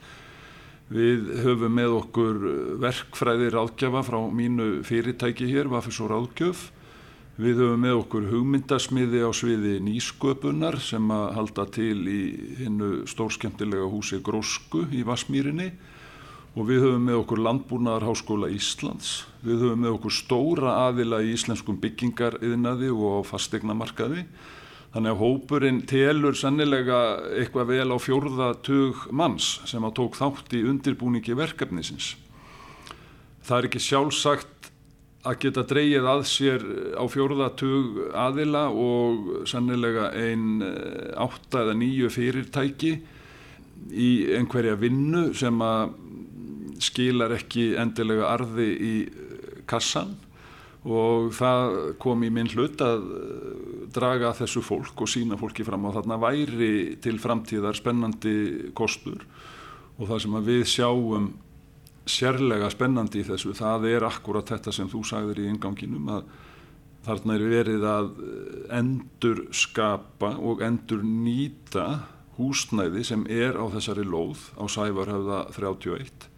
Við höfum með okkur verkfræði ráðgjafa frá mínu fyrirtæki hér, Vafisó Ráðgjöf. Við höfum með okkur hugmyndasmiði á sviði nýsköpunar sem að halda til í hinnu stórskemtilega húsi Grósku í Vasmýrinni og við höfum með okkur Landbúnaðarháskóla Íslands, við höfum með okkur stóra aðila í íslenskum byggingariðnaði og fastegnamarkaði. Þannig að hópurinn telur sannilega eitthvað vel á fjórðatug manns sem að tók þátt í undirbúningi verkefnisins. Það er ekki sjálfsagt að geta dreyið að sér á fjórðatug aðila og sannilega einn eh, átta eða nýju fyrirtæki í einhverja vinnu sem að skilar ekki endilega arði í eh, kassan og það kom í minn hlut að eh, draga þessu fólk og sína fólki fram á þarna væri til framtíðar spennandi kostur. Og það sem við sjáum sérlega spennandi í þessu það er akkurat þetta sem þú sagðir í inganginum að þarna er verið að endur skapa og endur nýta húsnæði sem er á þessari lóð á Sævarhauða 31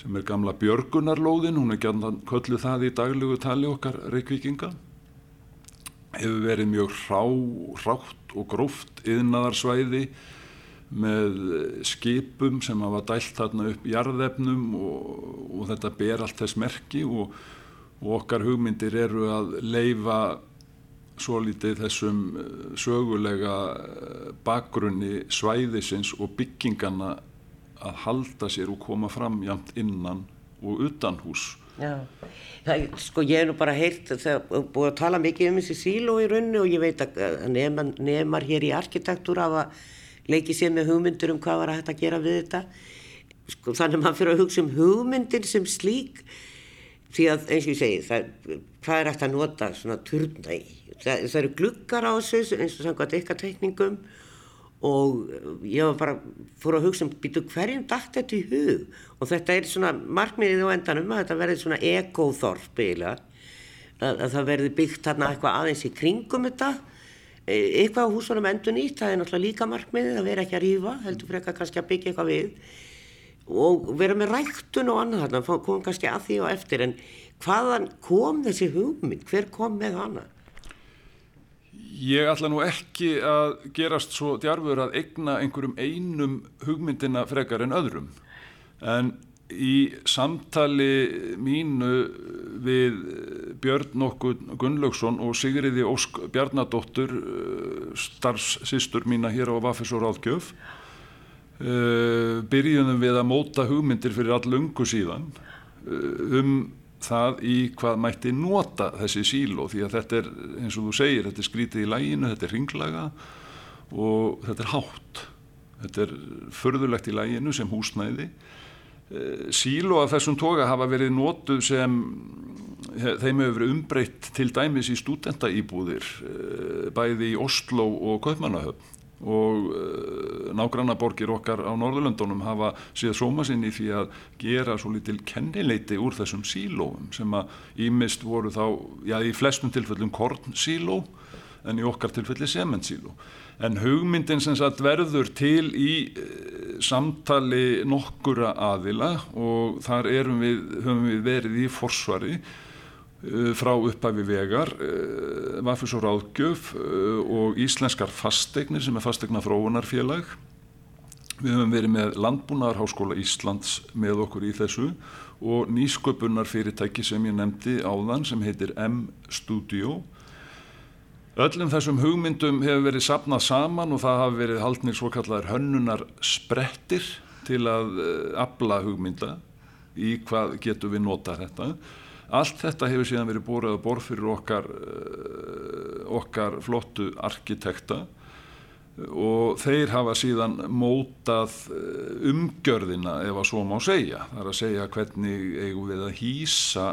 sem er gamla Björgunarlóðin, hún er gæðan kölluð það í daglugu tali okkar reykvikinga, hefur verið mjög rá, rátt og gróft yðnaðarsvæði með skipum sem hafa dælt þarna upp jarðefnum og, og þetta ber allt þess merki og, og okkar hugmyndir eru að leifa svo litið þessum sögulega bakgrunni svæðisins og byggingana að halda sér og koma fram jæmt innan og utan hús. Já, það, sko ég hef nú bara heyrt þegar búið að tala mikið um þessi síló í rauninu og ég veit að nefnar, nefnar hér í arkitektúr hafa leikið sér með hugmyndur um hvað var að hægt að gera við þetta. Sko þannig að maður fyrir að hugsa um hugmyndir sem slík því að eins og ég segi, það, hvað er hægt að nota svona turna í? Það, það eru glukkar á þessu eins og samkvæmt eitthvað teikningum og ég var bara fór að hugsa um býtu hverjum dætt þetta í hug? Og þetta er svona markmiðið á endanum að þetta verði svona ekóþorp eiginlega. Að, að það verði byggt hérna eitthvað aðeins í kringum þetta. E, eitthvað á húsunum endur nýtt það er náttúrulega líka markmiðið að vera ekki að rýfa heldur eitthvað kannski að byggja eitthvað við. Og vera með ræktun og annað þarna komum kannski að því og eftir. En hvaðan kom þessi hugmynd? Hver kom með hana Ég ætla nú ekki að gerast svo djarfur að egna einhverjum einum hugmyndina frekar en öðrum. En í samtali mínu við Björn okkur Gunnlaugsson og Sigriði Ósk Bjarnadóttur, starfsistur mína hér á Vafis og Ráðgjöf, byrjunum við að móta hugmyndir fyrir all lungu síðan um það í hvað mætti nota þessi síló því að þetta er eins og þú segir þetta er skrítið í læginu, þetta er ringlaga og þetta er hátt. Þetta er förðulegt í læginu sem húsnæði. Eh, síló af þessum toga hafa verið notuð sem þeim hefur verið umbreytt til dæmis í stúdentaýbúðir eh, bæði í Oslo og Kaupmannahöfn og uh, nágrannaborgir okkar á Norðurlöndunum hafa síðan sóma sinni því að gera svo litil kennileiti úr þessum sílóum sem að ímist voru þá, já í flestum tilfellum kornsíló en í okkar tilfelli sementsíló. En hugmyndin sem sagt verður til í uh, samtali nokkura aðila og þar við, höfum við verið í forsvari Eh, frá upphæfi vegar, eh, Vafus og Ráðgjöf eh, og Íslenskar fastegnir sem er fastegna fróunarfélag. Við höfum verið með Landbúnaðarháskóla Íslands með okkur í þessu og nýsköpunar fyrirtæki sem ég nefndi áðan sem heitir M-Studio. Öllum þessum hugmyndum hefur verið sapnað saman og það hafi verið haldnir svo kallar hönnunar sprettir til að abla hugmynda í hvað getur við nota þetta Allt þetta hefur síðan verið bórið að borð fyrir okkar, eh, okkar flottu arkitekta og þeir hafa síðan mótað eh, umgjörðina ef að svo má segja. Það er að segja hvernig eigum við að hýsa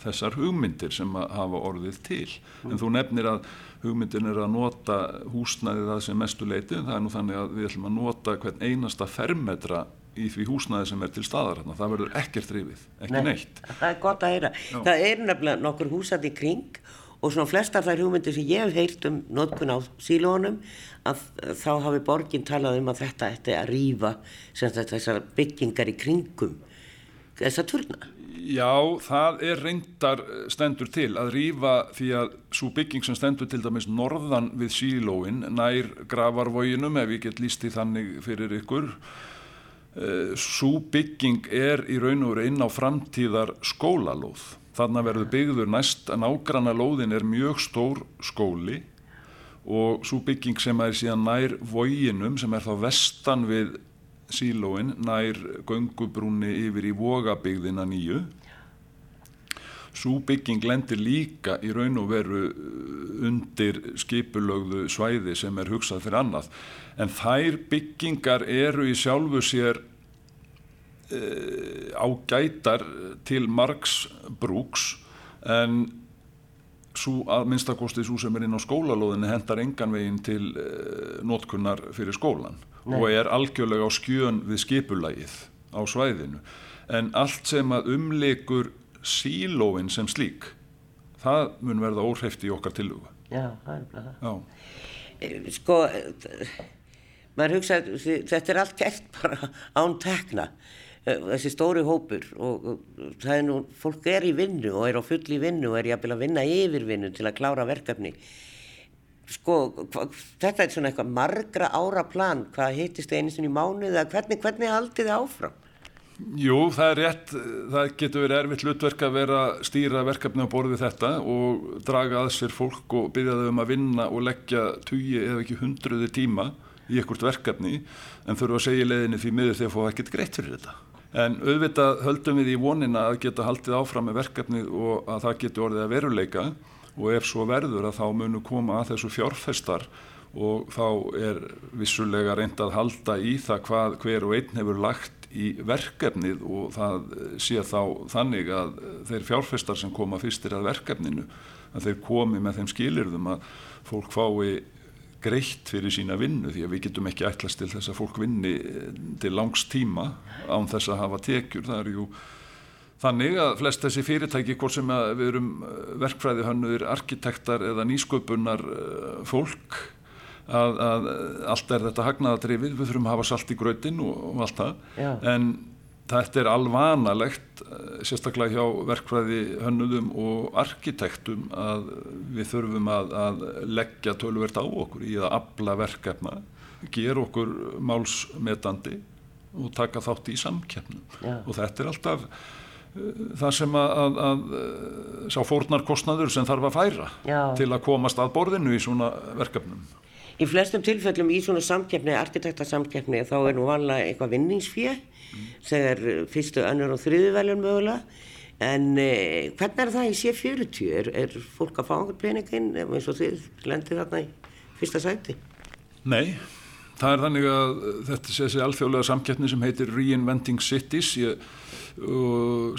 þessar hugmyndir sem hafa orðið til. En þú nefnir að hugmyndin er að nota húsnæði það sem mestu leiti. Það er nú þannig að við ætlum að nota hvern einasta fermetra í því húsnaði sem er til staðar hérna. það verður ekkert rifið, ekki Nei, neitt það er gott að heyra, Já. það er nefnilega nokkur húsað í kring og svona flestar þær hugmyndir sem ég hef heyrt um notkun á sílónum að þá hafi borginn talað um að þetta ætti að rýfa þessar byggingar í kringum þessa turna Já, það er reyndar stendur til að rýfa því að svo bygging sem stendur til dæmis norðan við sílóin nær gravarvóginum ef ég get lísti þannig fyrir ykkur Eh, Sú bygging er í raun og inn á framtíðar skólalóð. Þannig verður byggður næst að nágranna lóðin er mjög stór skóli og svo bygging sem er síðan nær vóginum sem er þá vestan við sílóin nær göngubrúni yfir í vogabygðina nýju. Svo bygging lendir líka í raun og veru eh, undir skipulögðu svæði sem er hugsað fyrir annað en þær byggingar eru í sjálfu sér ágætar til margs brúks en svo að minnstakosti svo sem er inn á skólalóðinni hendar engan veginn til uh, notkunnar fyrir skólan Nei. og er algjörlega á skjön við skipulagið á svæðinu. En allt sem að umleikur sílóin sem slík það mun verða óhreft í okkar tiluga Já, það er bara það. Eh, Sko maður hugsa þetta er allt gert bara án tekna. eh, þessi stóri hópur og, og það er nú, fólk er í vinnu og er á full í vinnu og er jafnvel að vinna yfir vinnu til að klára verkefni sko, hva, þetta er svona eitthvað margra ára plan, hvað heitist einu sinni í mánu eða hvernig, hvernig haldið þið áfram? Jú, það er rétt, það getur verið erfitt hlutverk að vera stýra verkefni á borði þetta og draga að sér fólk og byrja þau um að vinna og leggja tugi eða ekki hundruði tíma í ekkert verkefni en þurfa að segja leiðinni því miður þegar fóða ekkert greitt fyrir þetta. En auðvitað höldum við í vonina að geta haldið áfram með verkefni og að það getur orðið að veruleika. Og ef svo verður að þá munu koma að þessu fjárfestar og þá er vissulega reynd að halda í það hvað hver og einn hefur lagt í verkefnið og það sé þá þannig að þeir fjárfestar sem koma fyrstir að verkefninu að þeir komi með þeim skilirðum að fólk fái greitt fyrir sína vinnu því að við getum ekki ætlast til þess að fólk vinni til langs tíma án þess að hafa tekjur. Það er jú þannig að flest þessi fyrirtæki, hvort sem við erum verkfræði hannuðir, arkitektar eða nýsköpunar fólk að, að allt er þetta hagnaðadrifið, við þurfum að hafa salt í grötin og, og allt það, Já. en þetta er alvanalegt, eh, sérstaklega hjá verkfræði hönnuðum og arkitektum að við þurfum að, að leggja tölvert á okkur í að abla verkefna, gera okkur málsmetandi og taka þátt í samkeppnum Já. og þetta er alltaf uh, það sem að, að, að uh, sá fórnarkostnaður sem þarf að færa Já. til að komast að borðinu í svona verkefnum. Í flestum tilfellum í svona samkeppni, arkitektasamkeppni, þá er nú vanlega eitthvað vinningsfjö, þegar fyrstu, önnur og þriðu velun mögulega. En eh, hvernig er það í C40? Er, er fólk að fá einhvern peninginn eins og þið lendir þarna í fyrsta sæti? Nei, það er þannig að þetta sé þessi alþjóðlega samkeppni sem heitir Reinventing Cities ég,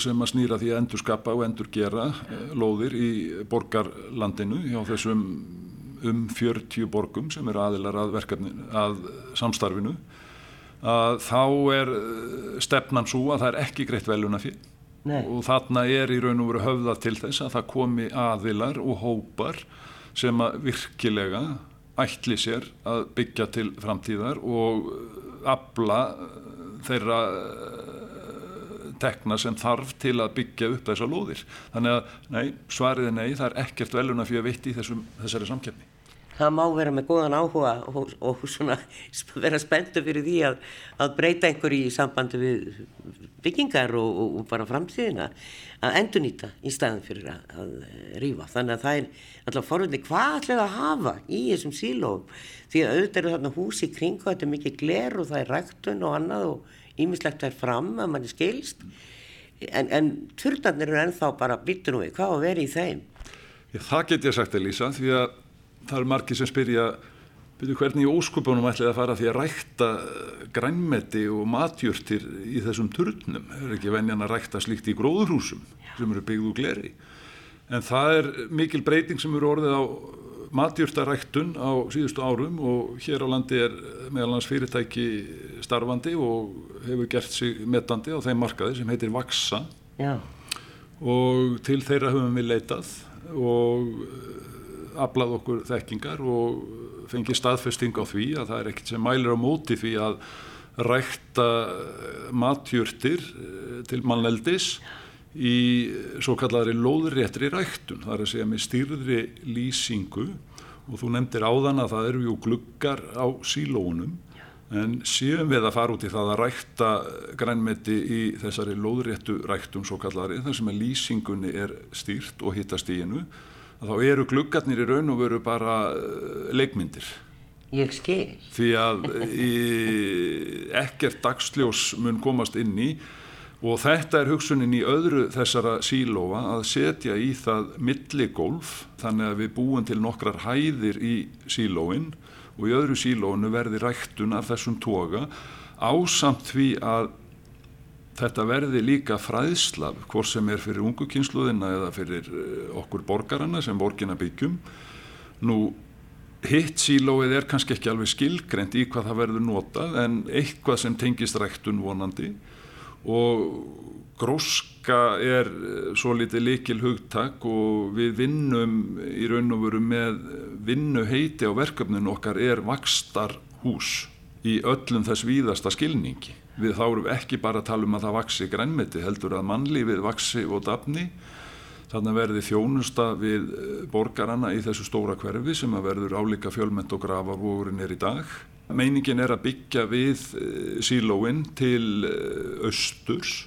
sem að snýra því að endur skapa og endur gera lóðir í borgarlandinu hjá þessum um 40 borgum sem eru aðilar að að samstarfinu að þá er stefnan svo að það er ekki greitt veluna fyrir Nei. og þarna er í raun og veru höfða til þess að það komi aðilar og hópar sem að virkilega ætli sér að byggja til framtíðar og abla þeirra tekna sem þarf til að byggja upp þessa lóðir. Þannig að nei, svarið er nei, það er ekkert veluna fyrir að veitt í þessum, þessari samkeppni. Það má vera með góðan áhuga og, og svona vera spenntu fyrir því að, að breyta einhverju í sambandi við byggingar og, og, og bara framtíðina að endurnýta í staðin fyrir að, að rýfa. Þannig að það er alltaf forvöldið hvað ætlaði að hafa í þessum sílóum því að auðvitað eru þarna hús í kring og þetta er mikið gler og það er ræktun og annað og ímislegt er fram að manni skilst en, en turdarnir eru ennþá bara býttur nú við hvað að vera í þeim. Já, það get ég sagt Elísa því að það eru margi sem spyrja byrju hvernig í óskupunum ætlaði að fara því að rækta grænmeti og matjurtir í þessum turnum? Er ekki venjan að rækta slíkt í gróðurhúsum sem eru byggð úr gleri? En það er mikil breyting sem eru orðið á matjurtaræktun á síðustu árum og hér á landi er meðal hans fyrirtæki starfandi og hefur gert sig metandi á þeim markaði sem heitir Vaksa Já, og til þeirra höfum við leitað og aflað okkur þekkingar og fengið staðfesting á því að það er ekkert sem mælir á móti því að rækta matjurtir til mannleldis í svo kallari lóðréttri ræktun, það er að segja með stýrðri lýsingu. Og þú nefndir áðan að það eru jú gluggar á sílónum en séum við að fara út í það að rækta grænmeti í þessari lóðréttu ræktun svo kallari þar sem að lýsingunni er stýrt og hittast í hennu þá eru gluggarnir í raun og veru bara leikmyndir ég skil. því að í, ekkert dagsljós mun komast inn í og þetta er hugsunin í öðru þessara sílóa að setja í það milligólf þannig að við búum til nokkrar hæðir í sílóin og í öðru sílóinu verði ræktun af þessum toga ásamt því að þetta verði líka fræðslaf hvort sem er fyrir ungu kynsluðina eða fyrir okkur borgarana sem borgina byggjum nú hitt sílóið er kannski ekki alveg skilgrend í hvað það verður notað en eitthvað sem tengist ræktun vonandi og gróska er svo litið likil hugtak og við vinnum í raun og veru með vinnu heiti á verkefninu okkar er vakstar hús í öllum þess víðasta skilningi. Við þá erum ekki bara að tala um að það vaksi grænmeti heldur að mannlífið vaksi og dafni. Þannig verði þjónusta við borgarana í þessu stóra hverfi sem að verður álíka fjölmend og grafarvóðurinn er í dag. Meiningin er að byggja við eh, sílóin til eh, austurs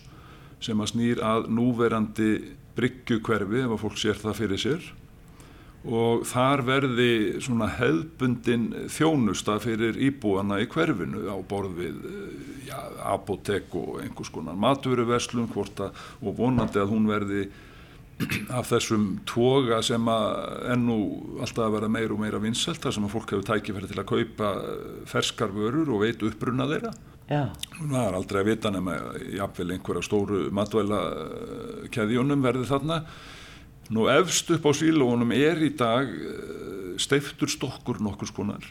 sem að snýr að núverandi bryggjukverfi ef að fólk sér það fyrir sér og þar verði svona hefbundin þjónusta fyrir íbúana í hverfinu á borð við ja, apotek og einhvers konar maturverslun hvort að og vonandi að hún verði af þessum toga sem að ennú alltaf að vera meira og meira vinsselt þar sem að fólk hefur tækifæri til að kaupa ferskar vörur og veit uppbrunna þeirra Já. það er aldrei að vita nema jafnvel einhverja stóru matvæla keðjónum verði þarna nú efst upp á sílónum er í dag steiftur stokkur nokkur skonar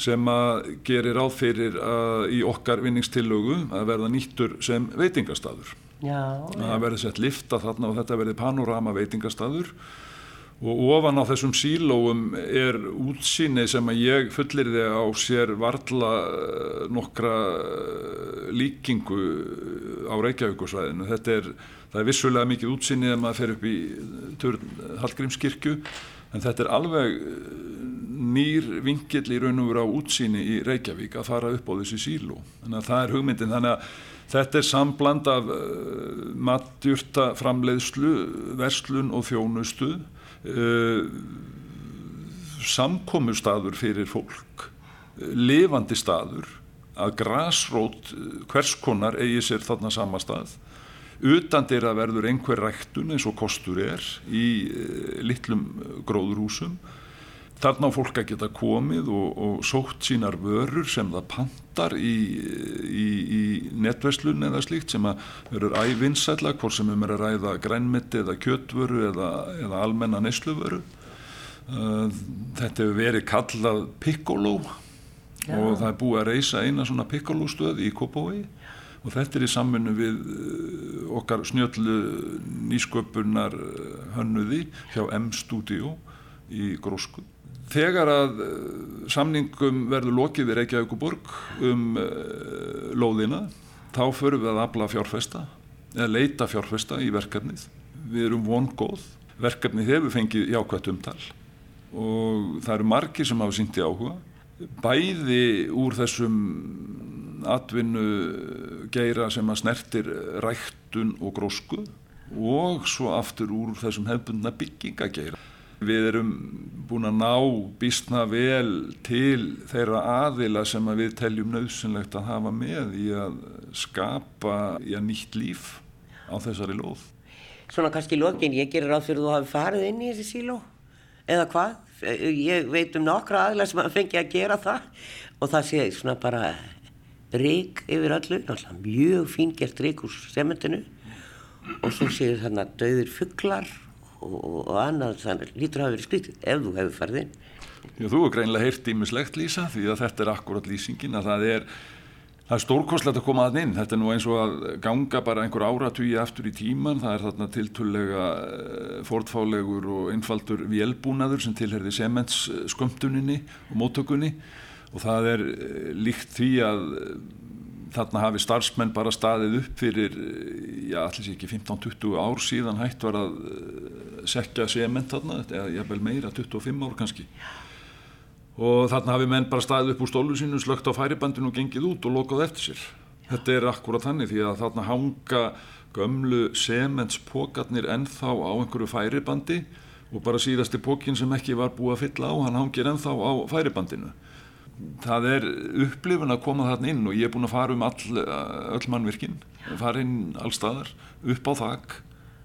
sem að gerir áð fyrir að í okkar vinningstillögu að verða nýttur sem veitingastadur Já, það verði sett lifta þarna og þetta verði panorama veitingastadur og ofan á þessum sílóum er útsýni sem að ég fullir þig á sér varla nokkra líkingu á Reykjavíkusvæðinu þetta er, það er vissulega mikið útsýni ef maður fer upp í törn Hallgrímskirkju en þetta er alveg nýr vingill í raun og veru á útsýni í Reykjavík að fara upp á þessi síló. Þannig að það er hugmyndin. Þannig að Þetta er sambland af matjurta framleiðslu, verslun og þjónustu, samkomustadur fyrir fólk, lifandi staður, að grásrót hvers konar eigi sér þarna sama stað, utan þeirra verður einhver ræktun eins og kostur er í uh, litlum gróðurhúsum, Þarna á fólk að geta komið og, og sótt sínar vörur sem það pantar í, í, í netverslun eða slíkt sem að verður ævinsætla hvort sem um er að ræða grænmeti eða kjötvöru eða, eða almenna nesluvöru. Þetta hefur verið kallað Já. og það er búið að reysa eina svona Piccolo stöð í Kópavói og þetta er í samfunnu við okkar snjöllu nýsköpunar hönnuði hjá M-Studio í Grósku. Þegar að samningum verður lokið við Reykjavíkuborg um uh, lóðina, þá förum við að afla fjárfesta, eða leita fjárfesta í verkefnið. Við erum vongóð, verkefnið hefur fengið jákvæmt umtal og það eru margir sem hafa í áhuga. Bæði úr þessum atvinnu geira sem að snertir ræktun og grósku og svo aftur úr þessum hefbundna byggingageira. Við erum búin að ná býstna vel til þeirra aðila sem að við teljum nöðsynlegt að hafa með í að skapa í að nýtt líf á þessari lóð. Svona kannski lokin, ég gerir ráð fyrir að þú hafi farið inn í þessi síló eða hvað? Ég veit um nokkra aðila sem að fengi að gera það og það sé svona bara rík yfir öllu, náttúrulega mjög fíngert rík úr sementinu og svo séu þarna döðir fugglar og, og annað þannig lítur að hafa verið skrítið ef þú hefur farið inn. Já, þú er greinlega heyrt ímislegt lýsa því að þetta er akkurat lýsingin að það er, það er stórkostlegt að koma að inn. Þetta er nú eins og að ganga bara einhver áratvíi aftur í tíman. Það er þarna tiltullega fortfálegur og einfaldur vélbúnaður sem tilherði sementsskömmtuninni og móttökunni og það er líkt því að þarna hafi starfsmenn bara staðið upp fyrir, já, allir sé ekki 15-20 ár síðan hægt var að sekja sement þarna, eða jafnvel meira, 25 ár kannski. Og þarna hafi menn bara staðið upp úr stólu sínu, slögt á færibandinu og gengið út og lokað eftir sér. Þetta er akkurat þannig því að þarna hanga gömlu sementspokarnir ennþá á einhverju færibandi og bara síðasti pokin sem ekki var búið að fylla á, hann hangir ennþá á færibandinu það er upplifun að koma þarna inn og ég er búin að fara um all, öll mannvirkinn, fara inn allstaðar, upp á þak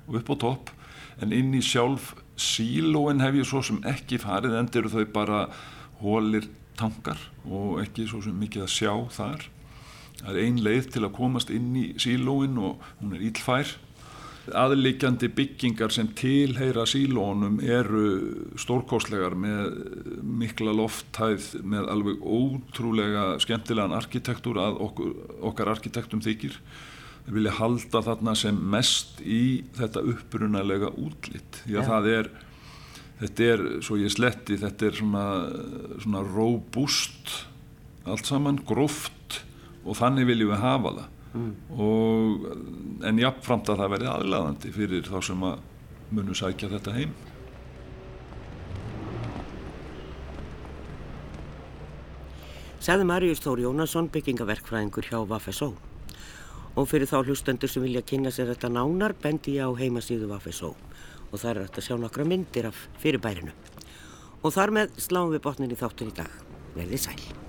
og upp á topp, en inn í sjálf sílóin hef ég svo sem ekki farið, endur þau bara hólir tankar og ekki svo sem mikið að sjá þar. Það er ein leið til að komast inn í sílóin og hún er ílfær aðlikjandi byggingar sem tilheyra sílónum eru stórkostlegar með mikla lofthæð með alveg ótrúlega skemmtilegan arkitektúr að okkur, okkar arkitektum þykir. Við vilja halda þarna sem mest í þetta upprunalega útlitt því að ja. það er þetta er, svo ég sletti, þetta er svona, svona robust allt saman, gróft og þannig viljum við hafa það mm. og, en jáfnframt að það verði aðlæðandi fyrir þá sem að munu sækja þetta heim Sæði Marius Þór Jónasson byggingaverkfræðingur hjá Vafesó. Og fyrir þá hlustendur sem vilja kynna sér þetta nánar bendi ég á heimasíðu Vafesó og það er að sjá nokkra myndir af fyrirbærinu. Og þar með sláum við botnin í þáttur í dag. Verðið sæl.